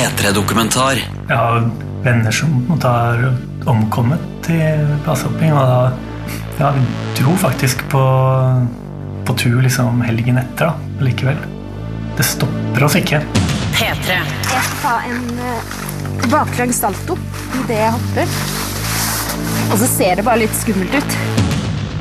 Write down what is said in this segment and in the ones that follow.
P3-dokumentar. Jeg har venner som har omkommet i basehopping, og da ja, vi dro faktisk på, på tur liksom helgen etter da, likevel. Det stopper oss ikke. P3. Jeg skal ta en uh, baklengs salto idet jeg hopper. Og så ser det bare litt skummelt ut.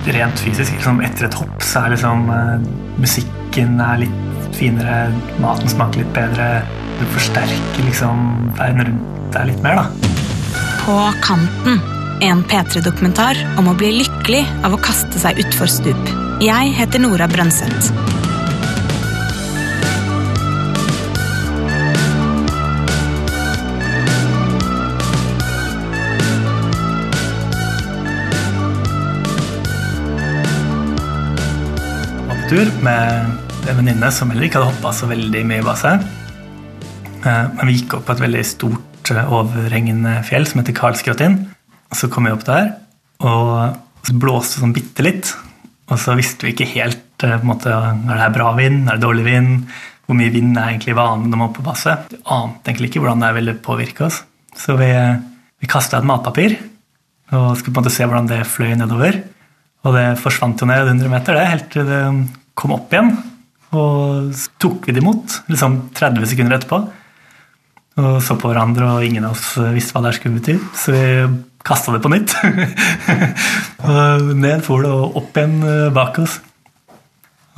Rent fysisk, liksom etter et hopp, så er liksom eh, musikken er litt finere, maten smaker litt bedre, du forsterker liksom verden rundt deg litt mer, da. På kanten. En P3-dokumentar om å bli lykkelig av å kaste seg utfor stup. Jeg heter Nora Brønseth. tur med en venninne som heller ikke hadde hoppa så veldig mye i base. Eh, men vi gikk opp på et veldig stort, eh, overhengende fjell som heter Karlskrottin. Så kom vi opp der, og så blåste det sånn bitte litt. Og så visste vi ikke helt eh, på en måte, er det her bra vind, er det dårlig vind, hvor mye vind er egentlig vanlig når man er oppe på basse. Vi ante egentlig ikke hvordan det ville påvirke oss. Så vi, vi kasta et matpapir og skulle på en måte se hvordan det fløy nedover. Og det forsvant jo ned 100 meter, det, helt til det kom opp igjen. Og så tok vi det imot liksom 30 sekunder etterpå. Og så på hverandre, og ingen av oss visste hva det skulle bety. Så vi kasta det på nytt. og ned for det, og opp igjen eh, bak oss.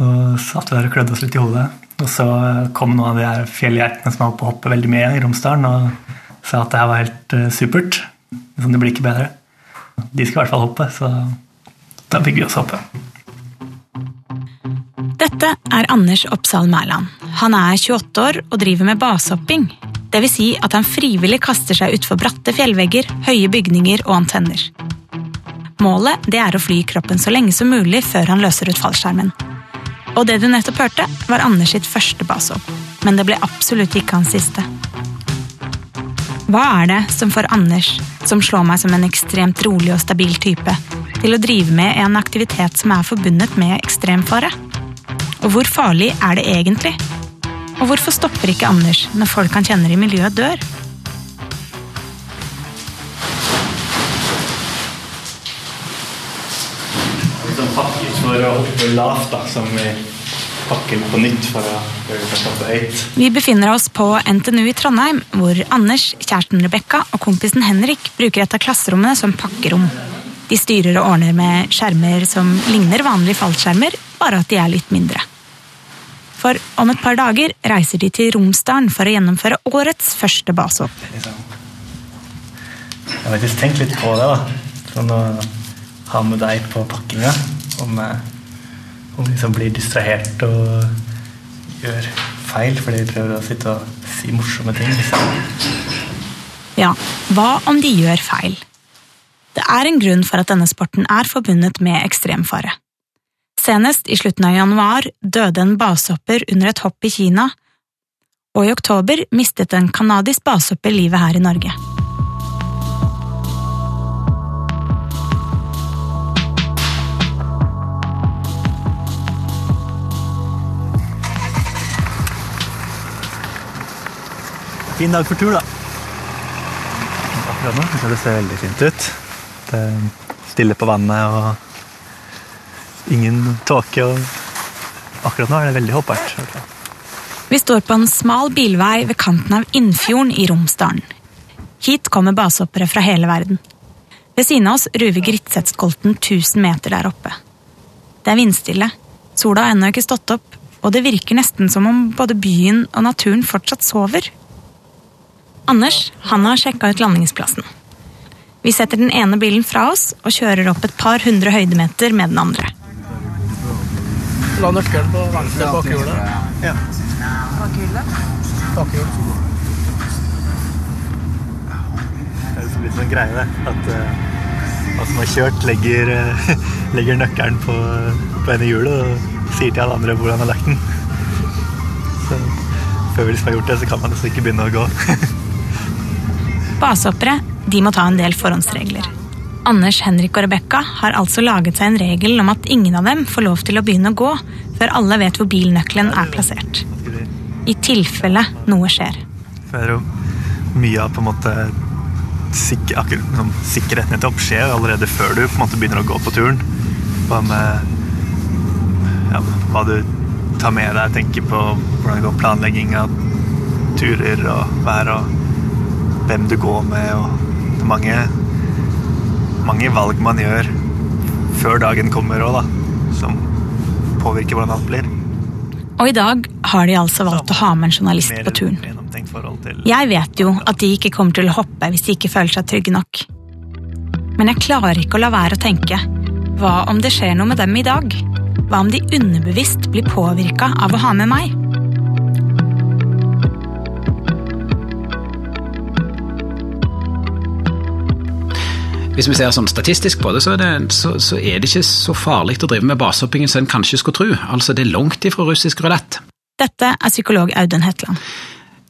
Og satt der og klødde oss litt i hodet. Og så kom noen av de her fjellgeitene som var oppe og hoppet veldig mye i Romsdalen, og sa at det her var helt supert. Sånn, det blir ikke bedre. De skal i hvert fall hoppe, så da fikk vi oss hoppe. Dette er Anders Oppsal Mæland. Han er 28 år og driver med basehopping. Dvs. Si at han frivillig kaster seg utfor bratte fjellvegger, høye bygninger og antenner. Målet er å fly kroppen så lenge som mulig før han løser ut fallskjermen. Og det du nettopp hørte, var Anders sitt første basehopp. Men det ble absolutt ikke hans siste. Hva er det som får Anders, som slår meg som en ekstremt rolig og stabil type, til å drive med en aktivitet som er forbundet med ekstremfare? Og hvor farlig er det egentlig? Og hvorfor stopper ikke Anders når folk han kjenner i miljøet, dør? Sånn pakker for å hoppe lavt, da, som vi pakker på nytt for å hoppe høyt. Vi befinner oss på NTNU i Trondheim, hvor Anders, kjæresten Rebekka og kompisen Henrik bruker et av klasserommene som pakkerom. De styrer og ordner med skjermer som ligner vanlige fallskjermer, bare at de er litt mindre. For om et par dager reiser de til Romsdalen for å gjennomføre årets første basehopp. Jeg har faktisk tenkt litt på det, da. Sånn å ha med deg på pakkinga. Om, eh, om liksom blir distrahert og gjør feil fordi de prøver å sitte og si morsomme ting. Liksom. Ja, hva om de gjør feil? Det er en grunn for at denne sporten er forbundet med ekstremfare. Senest i slutten av januar døde en basehopper under et hopp i Kina, og i oktober mistet en canadisk basehopper livet her i Norge. Fin dag for tur, da. Akkurat nå det ser veldig fint ut. Det er stille på vannet og ingen tåke. og Akkurat nå er det veldig hoppbart. Vi står på en smal bilvei ved kanten av Innfjorden i Romsdalen. Hit kommer basehoppere fra hele verden. Ved siden av oss ruver Gritsetskolten 1000 meter der oppe. Det er vindstille, sola har ennå ikke stått opp, og det virker nesten som om både byen og naturen fortsatt sover. Anders han har sjekka ut landingsplassen. Vi setter den ene bilen fra oss og kjører opp et par hundre høydemeter med den andre. La nøkkelen på venstre bakhjulet. Ja. Bakhjul. Det er liksom litt sånn greie, det. At uh, han som har kjørt, legger, uh, legger nøkkelen på, på ene hjulet og sier til alle andre hvor han har lagt den. Så før vi liksom har gjort det, så kan man nesten ikke begynne å gå. Basehoppere de må ta en del forhåndsregler. Anders, Henrik og Rebekka har altså laget seg en regel om at ingen av dem får lov til å begynne å gå før alle vet hvor bilnøkkelen er plassert. I tilfelle noe skjer. Det er jo mye av på en måte sik akkurat, sikkerheten etter opp skjer allerede før du på en måte begynner å gå på turen. Hva med ja, hva du tar med deg, tenker på hvordan det går planlegging av turer og vær og hvem du går med og mange, mange valg man gjør før dagen kommer òg, da, som påvirker hvordan alt blir. Og i dag har de altså valgt å ha med en journalist på turen. Jeg vet jo at de ikke kommer til å hoppe hvis de ikke føler seg trygge nok. Men jeg klarer ikke å la være å tenke. Hva om det skjer noe med dem i dag? Hva om de underbevisst blir påvirka av å ha med meg? Hvis vi ser sånn statistisk på det, så er det, så, så er det ikke så farlig å drive med basehopping som en kanskje skulle tro. Altså, det er langt ifra russisk rulett. Dette er psykolog Audun Hetland.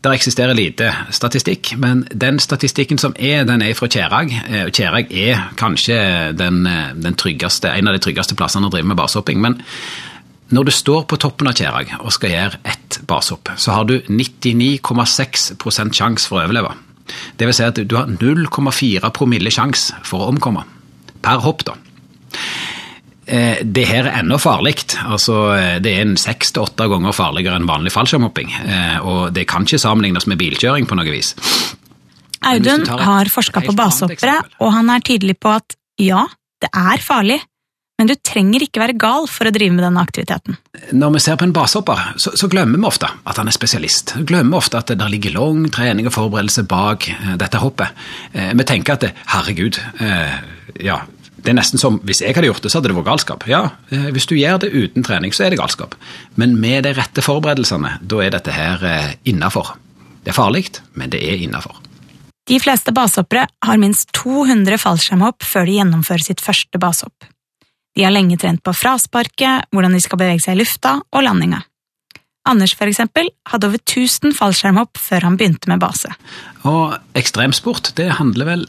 Der eksisterer lite statistikk, men den statistikken som er, den er fra Kjerag. Eh, Kjerag er kanskje den, eh, den tryggeste, en av de tryggeste plassene å drive med basehopping. Men når du står på toppen av Kjerag og skal gjøre ett basehopp, så har du 99,6% sjanse for å overleve. Det vil si at du har 0,4 promille sjanse for å omkomme. Per hopp, da. Eh, Det her er ennå farlig. Altså, eh, det er en seks til åtte ganger farligere enn vanlig fallskjermhopping. eh, Og det kan ikke sammenlignes med bilkjøring på noe vis. Audun har forska på basehoppere, og han er tydelig på at ja, det er farlig, men du trenger ikke være gal for å drive med denne aktiviteten. Når vi ser på en basehopper, så, så glemmer vi ofte at han er spesialist. Vi glemmer ofte at det der ligger lang trening og forberedelse bak eh, dette hoppet. Eh, Vi tenker at det, herregud, eh, ja, det er nesten som hvis jeg hadde gjort det, så hadde det vært galskap. Ja, eh, hvis du gjør det uten trening, så er det galskap. Men med de rette forberedelsene, da er dette her eh, innafor. Det er farlig, men det er innafor. De fleste basehoppere har minst 200 fallskjermhopp før de gjennomfører sitt første basehopp. De har lenge trent på frasparket, hvordan de skal bevege seg i lufta og landinga. Anders for eksempel hadde over 1000 fallskjermhopp før han begynte med base. Og ekstremsport, det handler vel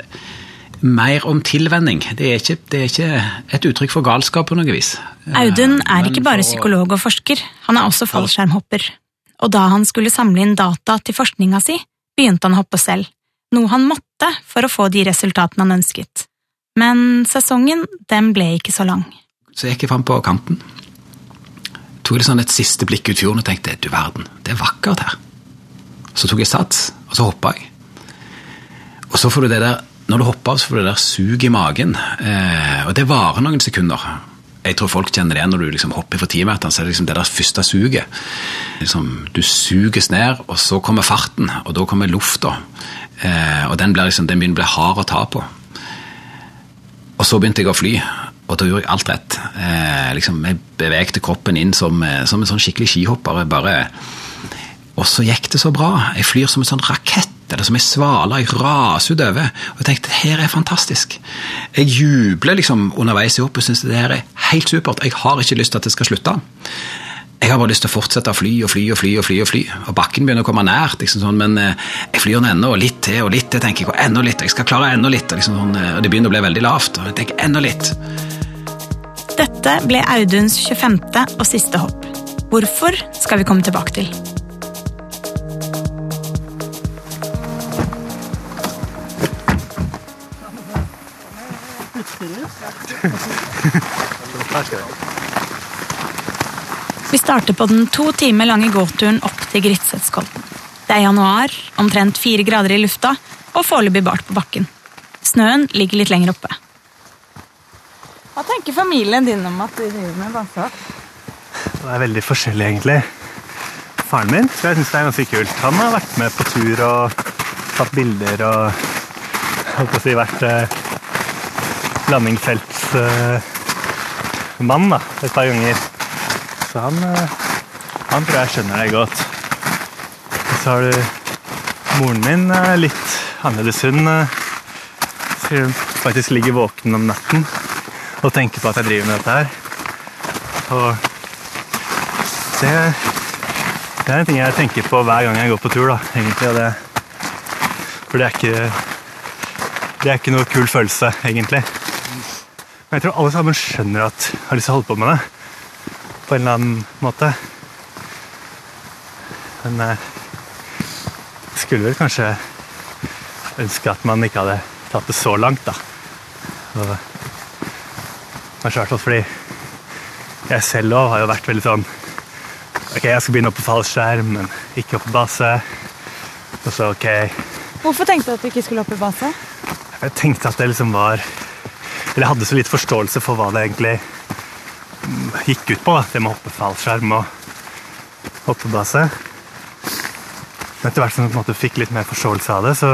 mer om tilvenning. Det er ikke, det er ikke et uttrykk for galskap på noe vis. Audun er Men ikke bare psykolog og forsker, han er også fallskjermhopper. Og da han skulle samle inn data til forskninga si, begynte han å hoppe selv, noe han måtte for å få de resultatene han ønsket. Men sesongen, den ble ikke så lang. Så gikk jeg fram på kanten. Tok litt sånn et siste blikk ut fjorden og tenkte du verden, det er vakkert her. Så tok jeg sats, og så hoppa jeg. Og så får du det der, når du hopper av, så får du det der suget i magen. Eh, og det varer noen sekunder. Jeg tror folk kjenner det når du liksom hopper for timeteren, så er det liksom det der første suget. Liksom, du suges ned, og så kommer farten, og da kommer lufta. Eh, og den, blir liksom, den begynner å bli hard å ta på. Og så begynte jeg å fly, og da gjorde jeg alt rett. Eh, liksom, jeg bevegte kroppen inn som, eh, som en sånn skikkelig skihopper. Bare, og så gikk det så bra. Jeg flyr som en sånn rakett, eller som en svale. Jeg raser utover. Og jeg tenkte her er fantastisk. Jeg jubler liksom underveis i hoppet og syns det her er helt supert. Jeg har ikke lyst til at det skal slutte. Jeg har bare lyst til å fortsette å fly og fly og fly og fly. Og fly. Og bakken begynner å komme nært, liksom sånn, men eh, jeg flyr den ennå, og litt til og litt til, tenker jeg. Og enda litt, jeg skal klare enda litt. Og, liksom sånn, eh, og det begynner å bli veldig lavt. Og jeg tenker enda litt. Dette ble Auduns 25. og siste hopp. Hvorfor skal vi komme tilbake til. Vi starter på den to timer lange gåturen opp til Gritsetskolten. Det er januar, omtrent fire grader i lufta og foreløpig bart på bakken. Snøen ligger litt lenger oppe. Hva tenker familien din om at du driver med vannsak? Det er veldig forskjellig, egentlig. Faren min tror jeg synes det er ganske kult. Han har vært med på tur og tatt bilder og holdt på å si vært eh, landingsfeltsmann eh, et par ganger. Så han, eh, han tror jeg skjønner det godt. Og så har du moren min, eh, litt annerledes. Hun eh, sier hun faktisk ligger våken om natten og tenker på at jeg driver med dette her. Og det, det er en ting jeg tenker på hver gang jeg går på tur, da, egentlig. Det, for det er ikke Det er ikke noe kul følelse, egentlig. Men jeg tror alle sammen skjønner at har lyst til å holde på med det. På en eller annen måte. Men eh, jeg skulle vel kanskje ønske at man ikke hadde tatt det så langt, da. Og, kanskje i hvert fall fordi jeg selv òg har jo vært veldig sånn Ok, jeg skal begynne opp på fallskjerm, men ikke opp på base. Og så ok Hvorfor tenkte du at du ikke skulle opp i base? Jeg tenkte at det liksom var Eller jeg hadde så litt forståelse for hva det egentlig mm, gikk ut på. Da. Det med å hoppe fallskjerm og hoppebase. Men etter hvert som jeg på en måte fikk litt mer forståelse av det, så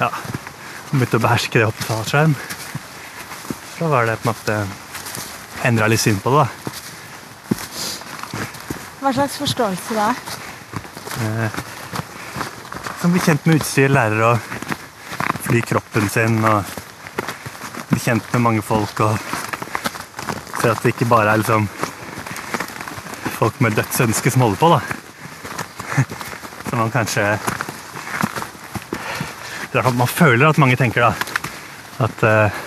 ja, begynte å beherske det å hoppe fallskjerm. Så var det på en måte endra litt syn på det. da. Hva slags forståelse da? Som blir kjent med utstyr, lærer å fly kroppen sin og bli kjent med mange folk og ser at det ikke bare er liksom folk med dødsønske som holder på, da. Som man kanskje Man føler at mange tenker, da. At uh,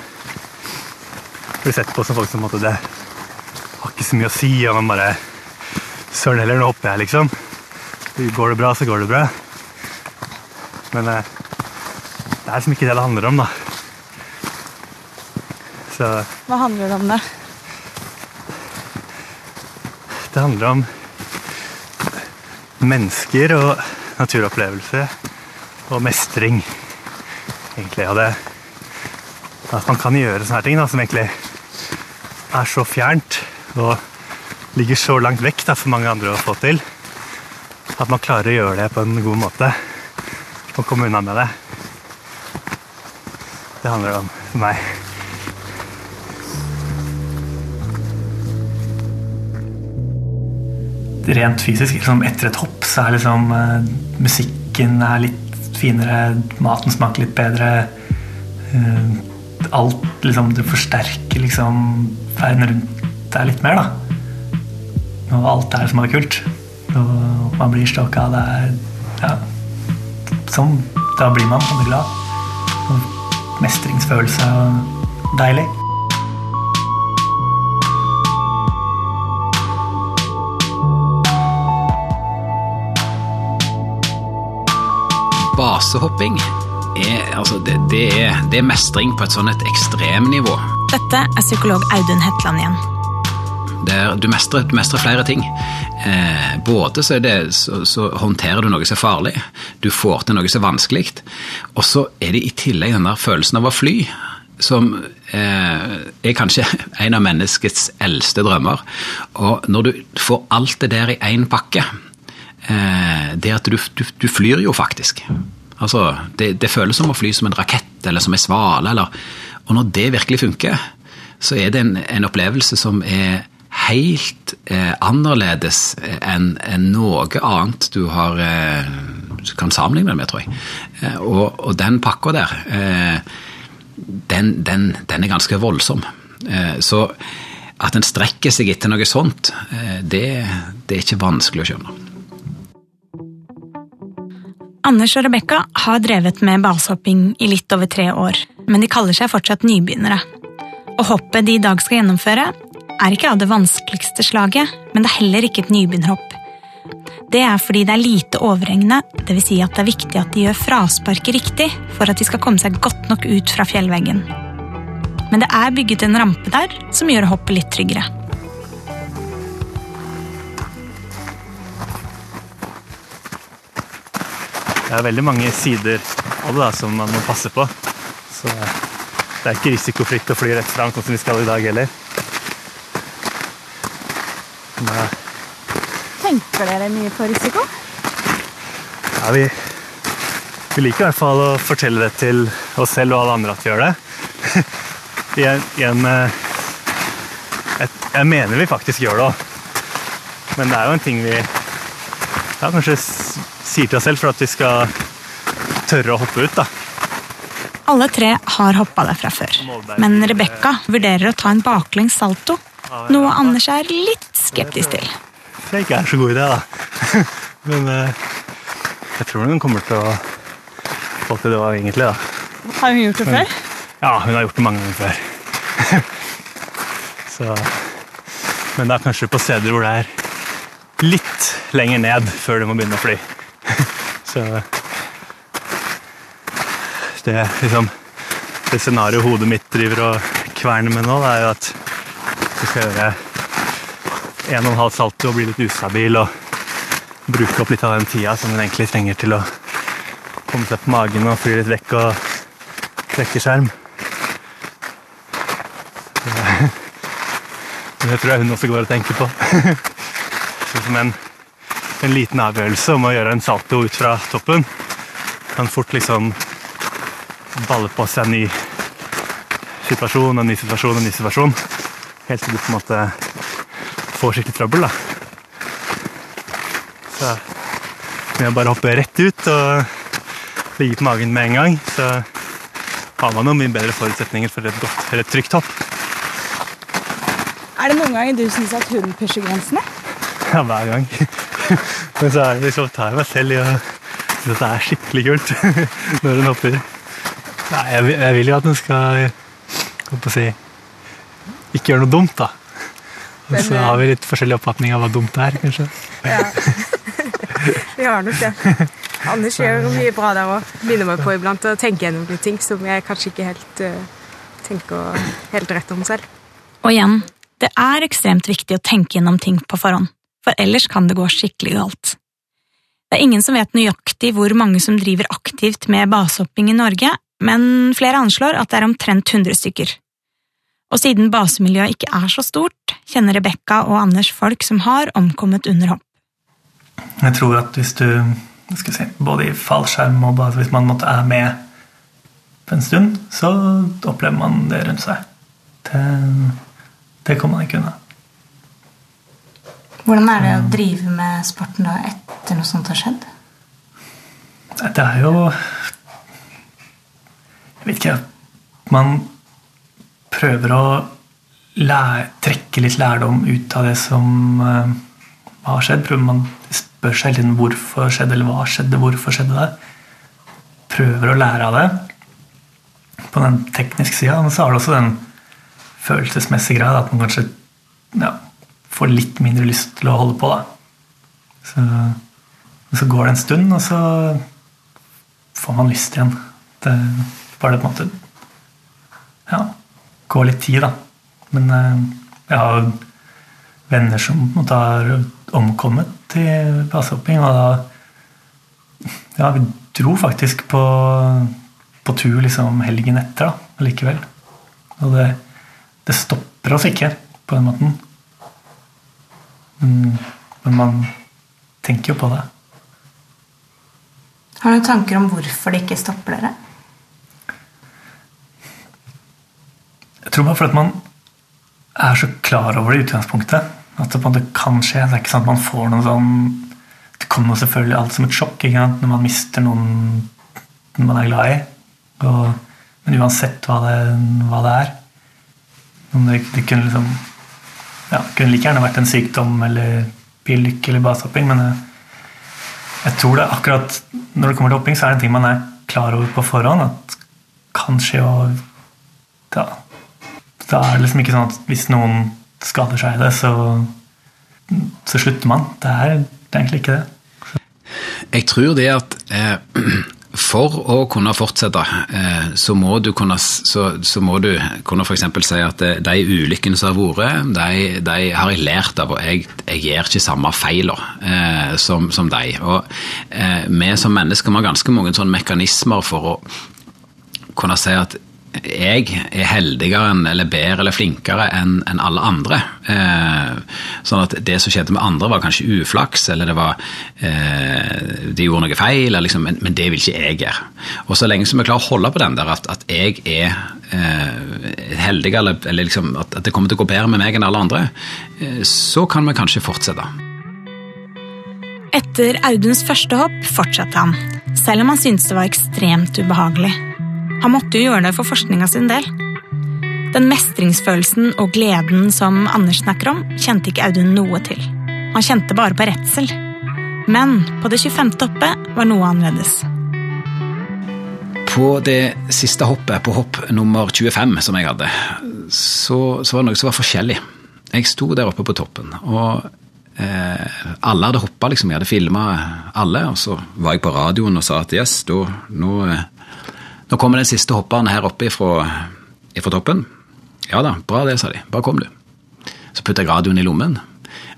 blir sett på som folk som måte, det har ikke så mye å si, og man bare Søren heller, nå hopper jeg, liksom. Går det bra, så går det bra. Men uh, det er liksom ikke det det handler om, da. Så Hva handler det om det? Det handler om mennesker og naturopplevelse og mestring, egentlig. Og det at man kan gjøre sånne ting da, som egentlig er så fjernt og ligger så langt vekk da, for mange andre å få til. At man klarer å gjøre det på en god måte og komme unna med det. Det handler om for meg. Rent fysisk, liksom etter et hopp, så er liksom eh, musikken er litt finere, maten smaker litt bedre. eh, alt liksom Du forsterker liksom verden rundt deg litt mer, da. Og alt er som er kult. Og man blir stokka. Det er ja, sånn. Da blir man glad. Og mestringsfølelse og deilig. Basehopping er, altså, det, det, er, det er mestring på et sånn et ekstremnivå. Dette er psykolog Audun Hetland igjen. Der du mestrer, du mestrer flere ting. Eh, både så, det, så, så, håndterer du noe som er farlig, du får til noe som er vanskelig, og så er det i tillegg den der følelsen av å fly, som eh, er kanskje en av menneskets eldste drømmer. Og når du får alt det der i én pakke, eh, det at du, du, du flyr jo faktisk. Altså, det, det, føles som å fly som en rakett eller som en svale. Eller, og når det virkelig funker, så er det en, en opplevelse som er helt eh, annerledes enn en noe annet du har eh, kan sammenligne det med, tror jeg. Eh, og, og, den pakka der, eh, den, den, den, er ganske voldsom. Eh, så at en strekker seg etter noe sånt, eh, det, det er ikke vanskelig å skjønne. Anders og Rebekka har drevet med basehopping i litt over tre år, men de kaller seg fortsatt nybegynnere. Og hoppet de i dag skal gjennomføre, er ikke av det vanskeligste slaget, men det er heller ikke et nybegynnerhopp. Det er fordi det er lite overhengende, dvs. Si at det er viktig at de gjør frasparket riktig for at de skal komme seg godt nok ut fra fjellveggen. Men det er bygget en rampe der som gjør hoppet litt tryggere. Det er veldig mange sider av det da, som man må passe på. Så det er ikke risikofritt å fly rett fram sånn som vi skal i dag heller. Men, Tenker dere mye på risiko? Ja, vi, vi, liker i hvert fall å fortelle det til oss selv og alle andre at vi gjør det. I en et, Jeg mener vi faktisk gjør det òg. Men det er jo en ting vi ja, kanskje sier til oss selv for at vi skal tørre å hoppe ut. da. Alle tre har hoppa der fra før, men Rebekka vurderer å ta en baklengs salto. Noe Anders er litt skeptisk til. Det ikke er så god idé, da. Men uh, jeg tror hun kommer til å få til det var egentlig. da. Har hun gjort det før? Ja, hun har gjort det mange ganger før. så, men det er kanskje på steder hvor det er litt lenger ned før du må begynne å fly. Så det liksom Det scenarioet hodet mitt driver og kverner med nå, det er jo at du skal gjøre en og en halv salto og bli litt ustabil og bruke opp litt av den tida som den egentlig trenger til å komme seg på magen og fly litt vekk og trekke skjerm. Det, tror jeg hun også går og tenker på. Sånn som en, en liten avgjørelse om å gjøre en salto ut fra toppen kan fort liksom balle på seg en ny situasjon, en ny situasjon, en ny situasjon. Helt til du på en måte får skikkelig trøbbel, da. Så med å bare hoppe rett ut og ligge på magen med en gang, så har man noen mye bedre forutsetninger for et godt, eller et trygt hopp. Er det noen ganger du syns at hunden pusher grensene? Ja, hver gang. Men så er det liksom, tar jeg meg selv i å synes at det er skikkelig kult når hun hopper. Nei, jeg, jeg vil jo at hun skal holdt på å si, ikke gjøre noe dumt, da. Og så eh, har vi litt forskjellig oppfatning av hva dumt er, kanskje. Vi har nok det. Anders gjør mye bra der òg. minner meg på iblant å tenke gjennom litt ting som jeg kanskje ikke helt eh, tenker helt rett om selv. Og igjen, det er ekstremt viktig å tenke gjennom ting på forhånd, for ellers kan det gå skikkelig galt. Det er ingen som vet nøyaktig hvor mange som driver aktivt med basehopping i Norge, men flere anslår at det er omtrent 100 stykker. Og siden basemiljøet ikke er så stort, kjenner Rebekka og Anders folk som har omkommet under hopp. Jeg tror at hvis du si, både i fallskjerm og bare hvis man måtte er med på en stund, så opplever man det rundt seg. Det, det kommer man ikke unna. Hvordan er det å drive med sporten da etter noe sånt har skjedd? Det er jo Jeg vet ikke Man prøver å lære, trekke litt lærdom ut av det som eh, har skjedd. Prøver man spør seg hele hvorfor skjedde, eller hva skjedde, hvorfor skjedde det. Prøver å lære av det på den tekniske sida. Men så har det også den følelsesmessige greia at man kanskje ja, får litt mindre lyst til å holde på. Da. Så, så går det en stund, og så får man lyst igjen. Det bare det på en måte Ja, går litt tid, da. Men eh, jeg har venner som på en måte har omkommet til basehopping, og da Ja, vi dro faktisk på, på tur liksom helgen etter, da, likevel. Og det, det stopper oss ikke på den måten. Men, men man tenker jo på det. Har du tanker om hvorfor det ikke stopper dere? Jeg tror bare fordi man er så klar over det i utgangspunktet. At det kan skje. Det er ikke sånn at man får noe sånn Det kommer selvfølgelig alt som et sjokk når man mister noen man er glad i. Og, men uansett hva det, hva det er Om det, det kunne liksom ja, kunne like gjerne vært en sykdom eller bilulykke eller basehopping, men jeg, jeg tror det akkurat når det kommer til hopping, så er det en ting man er klar over på forhånd. At kanskje og ja, da er det liksom ikke sånn at hvis noen skader seg i det, så, så slutter man. Det er, det er egentlig ikke det. Jeg tror det at eh, for å kunne fortsette, eh, så må du kunne, så, så må du kunne f.eks. si at eh, de ulykkene som har vært, de, de har jeg lært av, og jeg, jeg gjør ikke samme feiler eh, som, som de. Og eh, vi som mennesker har ganske mange sånne mekanismer for å kunne si at jeg er heldigere eller bedre eller flinkere enn en alle andre. Eh, sånn at det som skjedde med andre, var kanskje uflaks, eller det var eh, de gjorde noe feil, liksom, men, men det vil ikke jeg gjøre. Og så lenge som vi klarer å holde på den der at, at jeg er eh, heldig, eller, eller liksom, at, at det kommer til å gå bedre med meg enn alle andre, eh, så kan vi kanskje fortsette. Etter Auduns første hopp fortsatte han, selv om han syntes det var ekstremt ubehagelig. Han måtte jo gjøre det for forskninga sin del. Den mestringsfølelsen og gleden som Anders snakker om, kjente ikke Audun noe til. Han kjente bare på redsel. Men på det 25. hoppet var noe annerledes. På det siste hoppet, på hopp nummer 25 som jeg hadde, så, så var det noe som var forskjellig. Jeg sto der oppe på toppen, og eh, alle hadde hoppa, liksom. Jeg hadde filma alle, og så var jeg på radioen og sa at yes, da, nå, eh, Nå kommer den siste hopperen her oppe ifra, ifra toppen. Ja da, bra det, sa de. Bare kom, du. Så putta jeg radioen i lommen,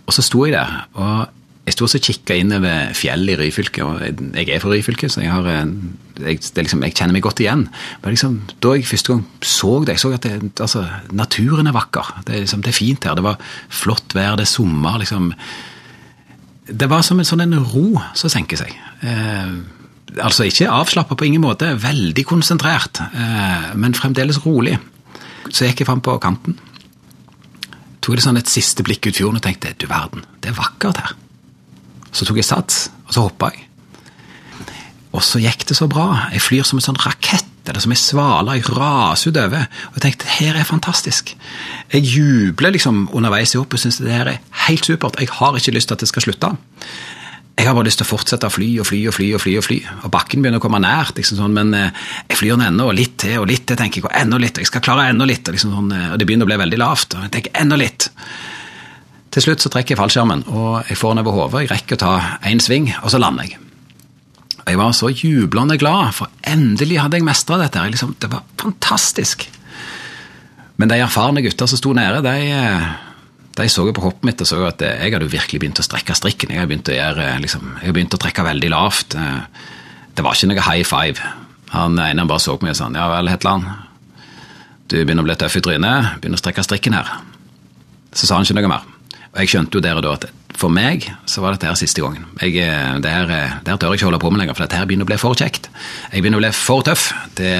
og så sto jeg der. og jeg sto og kikka innover fjellet i Ryfylke, og jeg, er fra Ryfylke, så jeg, har, jeg, liksom, jeg, kjenner meg godt igjen. Men liksom, da jeg første gang så det, jeg så at det, altså, naturen er vakker. Det, liksom, det, er fint her. Det var flott vær, det er sommer. Liksom. Det var som en sånn en ro som senker seg. Eh, altså ikke avslappa på ingen måte, veldig konsentrert, eh, men fremdeles rolig. Så gikk jeg fram på kanten. Tok det sånn et siste blikk ut fjorden og tenkte du verden, det er vakkert her. Så tok jeg sats, og så hoppa jeg. Og så gikk det så bra. Jeg flyr som en sånn rakett eller som ei svale. Jeg raser utover. Og jeg tenkte her er fantastisk. Jeg jubler liksom underveis i hoppet og syns det her er helt supert. Jeg har ikke lyst til at det skal slutte. Jeg har bare lyst til å fortsette å fly og fly og fly. Og fly og fly. Og bakken begynner å komme nært, liksom sånn, men eh, jeg flyr den ennå, og litt til og litt til, tenker jeg. Og enda litt, jeg skal klare enda litt. Og, liksom sånn, eh, og det begynner å bli veldig lavt. Og jeg tenker enda litt. Til slutt så trekker jeg fallskjermen, og jeg får den over hodet. Jeg rekker å ta én sving, og så lander jeg. Og Jeg var så jublende glad, for endelig hadde jeg mestra dette. Liksom, det var fantastisk. Men de erfarne gutta som sto nede, de, de så på hoppet mitt og så at jeg hadde virkelig begynt å strekke strikken. Jeg hadde begynt å, gjøre, liksom, jeg hadde begynt å trekke veldig lavt. Det var ikke noe high five. Han ene bare så på meg og sa ja vel, Hetland, du begynner å bli tøff i trynet, begynner å strekke strikken her. Så sa han ikke noe mer. Og jeg skjønte jo der og da at for meg så var dette her siste gangen. Jeg, eh, det, her, eh, det her tør jeg ikke holde på med lenger, for dette her begynner å bli for kjekt. Jeg begynner å bli for tøff. Det,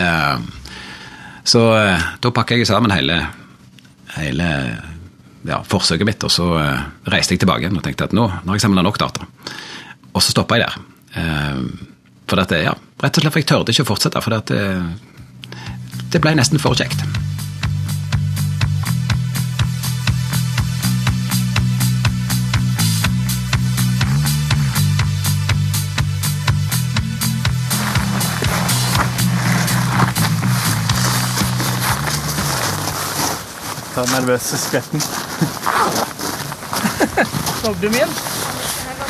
så eh, da pakker jeg sammen hele, hele ja, forsøket mitt, og så reiste jeg tilbake og tenkte at nå, nå har jeg samla nok data. Og så stoppa jeg der. For dette, ja, rett og slett for jeg tørde ikke å fortsette, for det, det ble nesten for kjekt. Ta nervøse skvetten.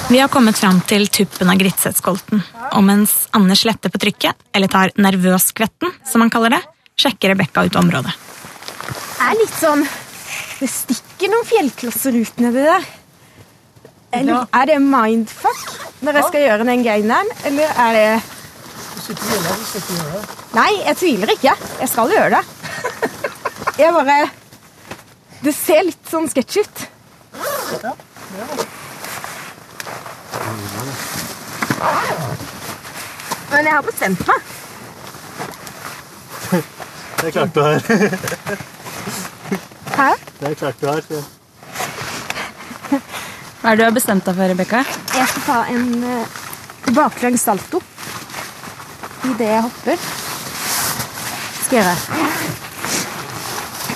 Vi har kommet fram til tuppen av Gritsetskolten. og mens Anders letter på trykket, eller tar nervøskvetten, som han kaller det, sjekker Rebekka ut området. Det er litt sånn Det stikker noen fjellklosser ut nedi der. Eller er det mindfuck når jeg skal gjøre den gaineren, eller er det Nei, jeg tviler ikke. Jeg skal gjøre det. Jeg bare det ser litt sånn sketsj ut. Ja, det det. Men jeg har bestemt meg. Det er klart du har. Hæ? Det er klart du har. Hva er det du har bestemt deg for, Rebekka? Jeg skal ta en uh, baklengs salto idet jeg hopper. Skal jeg gjøre.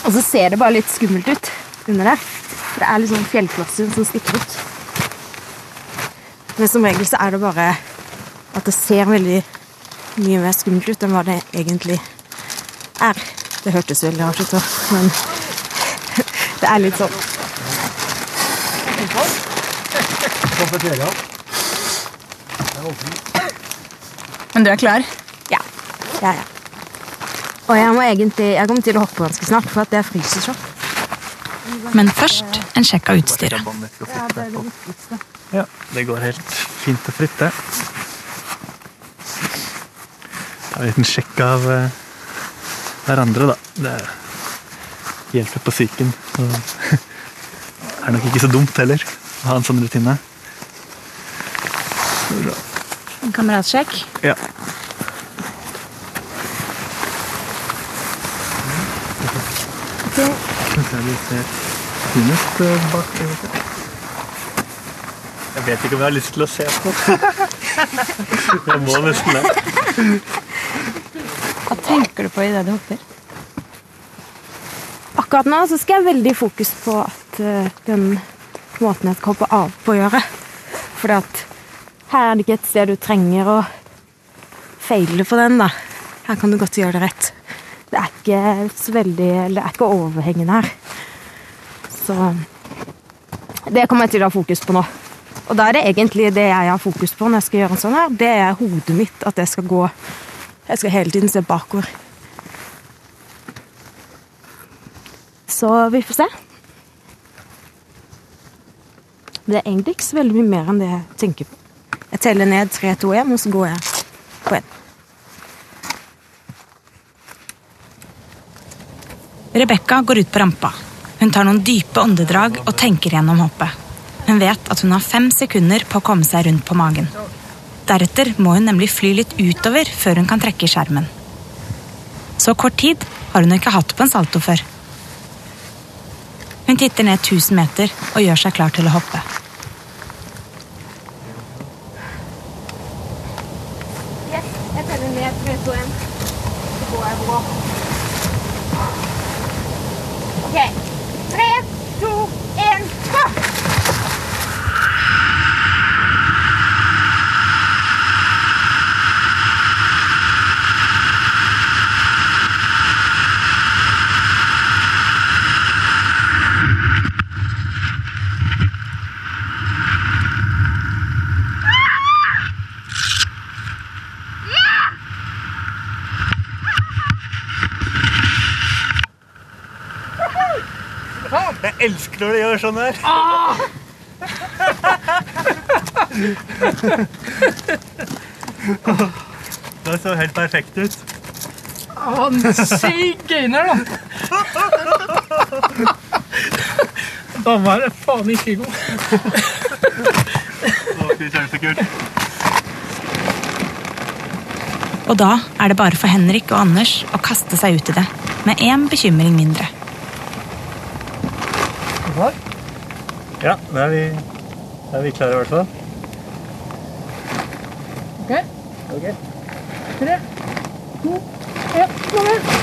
Og så ser det bare litt skummelt ut under der. For det er litt sånn fjellklosser som stikker ut. Men som regel så er det bare at det ser veldig mye mer skummelt ut enn hva det egentlig er. Det hørtes veldig rart ut, men det er litt sånn. Men du er klar? Ja. Ja, ja. Og jeg må egentlig, jeg kommer til å hoppe ganske snart, for at jeg fryser så. Men først en sjekk av utstyret. Ja, det det det går helt fint og fritt, det. Ta en liten sjekk av uh, hverandre, da. Det hjelper på psyken. Det er nok ikke så dumt heller å ha en sånn rutine. En kameratsjekk? Ja. Det ser fin ut eh, bak. Jeg vet ikke om jeg har lyst til å se på. Jeg må nesten det. Hva tenker du på idet du hopper? Akkurat nå så skal jeg veldig fokus på at uh, den måten jeg skal hoppe av på, å gjøre. For her er det ikke et sted du trenger å feile på den. da. Her kan du godt gjøre det rett. Det er ikke så veldig, det er ikke overhengende her. Så det kommer jeg til å ha fokus på nå. Og da er det egentlig det jeg har fokus på når jeg skal gjøre en sånn her. Det er hodet mitt, at jeg skal gå Jeg skal hele tiden se bakover. Så vi får se. Det er egentlig ikke så veldig mye mer enn det jeg tenker på. Jeg teller ned 3, 2, 1, og så går jeg på 1. Rebekka går ut på rampa. Hun tar noen dype åndedrag og tenker gjennom hoppet. Hun vet at hun har fem sekunder på å komme seg rundt på magen. Deretter må hun nemlig fly litt utover før hun kan trekke i skjermen. Så kort tid har hun ikke hatt på en salto før. Hun titter ned 1000 meter og gjør seg klar til å hoppe. Yes, jeg teller ned 3, 2, 1. Så går jeg på. Ok. 3, 2, 1, gå! Jeg når de gjør sånn her. Det så helt perfekt ut. Han Syk gøyner, da. Dommeren er faen ikke god. Og da er det bare for Henrik og Anders å kaste seg ut i det, med én bekymring mindre. Ja, da er vi, da er vi klare i hvert fall. Ok. Ok. Tre, to, én, kom igjen.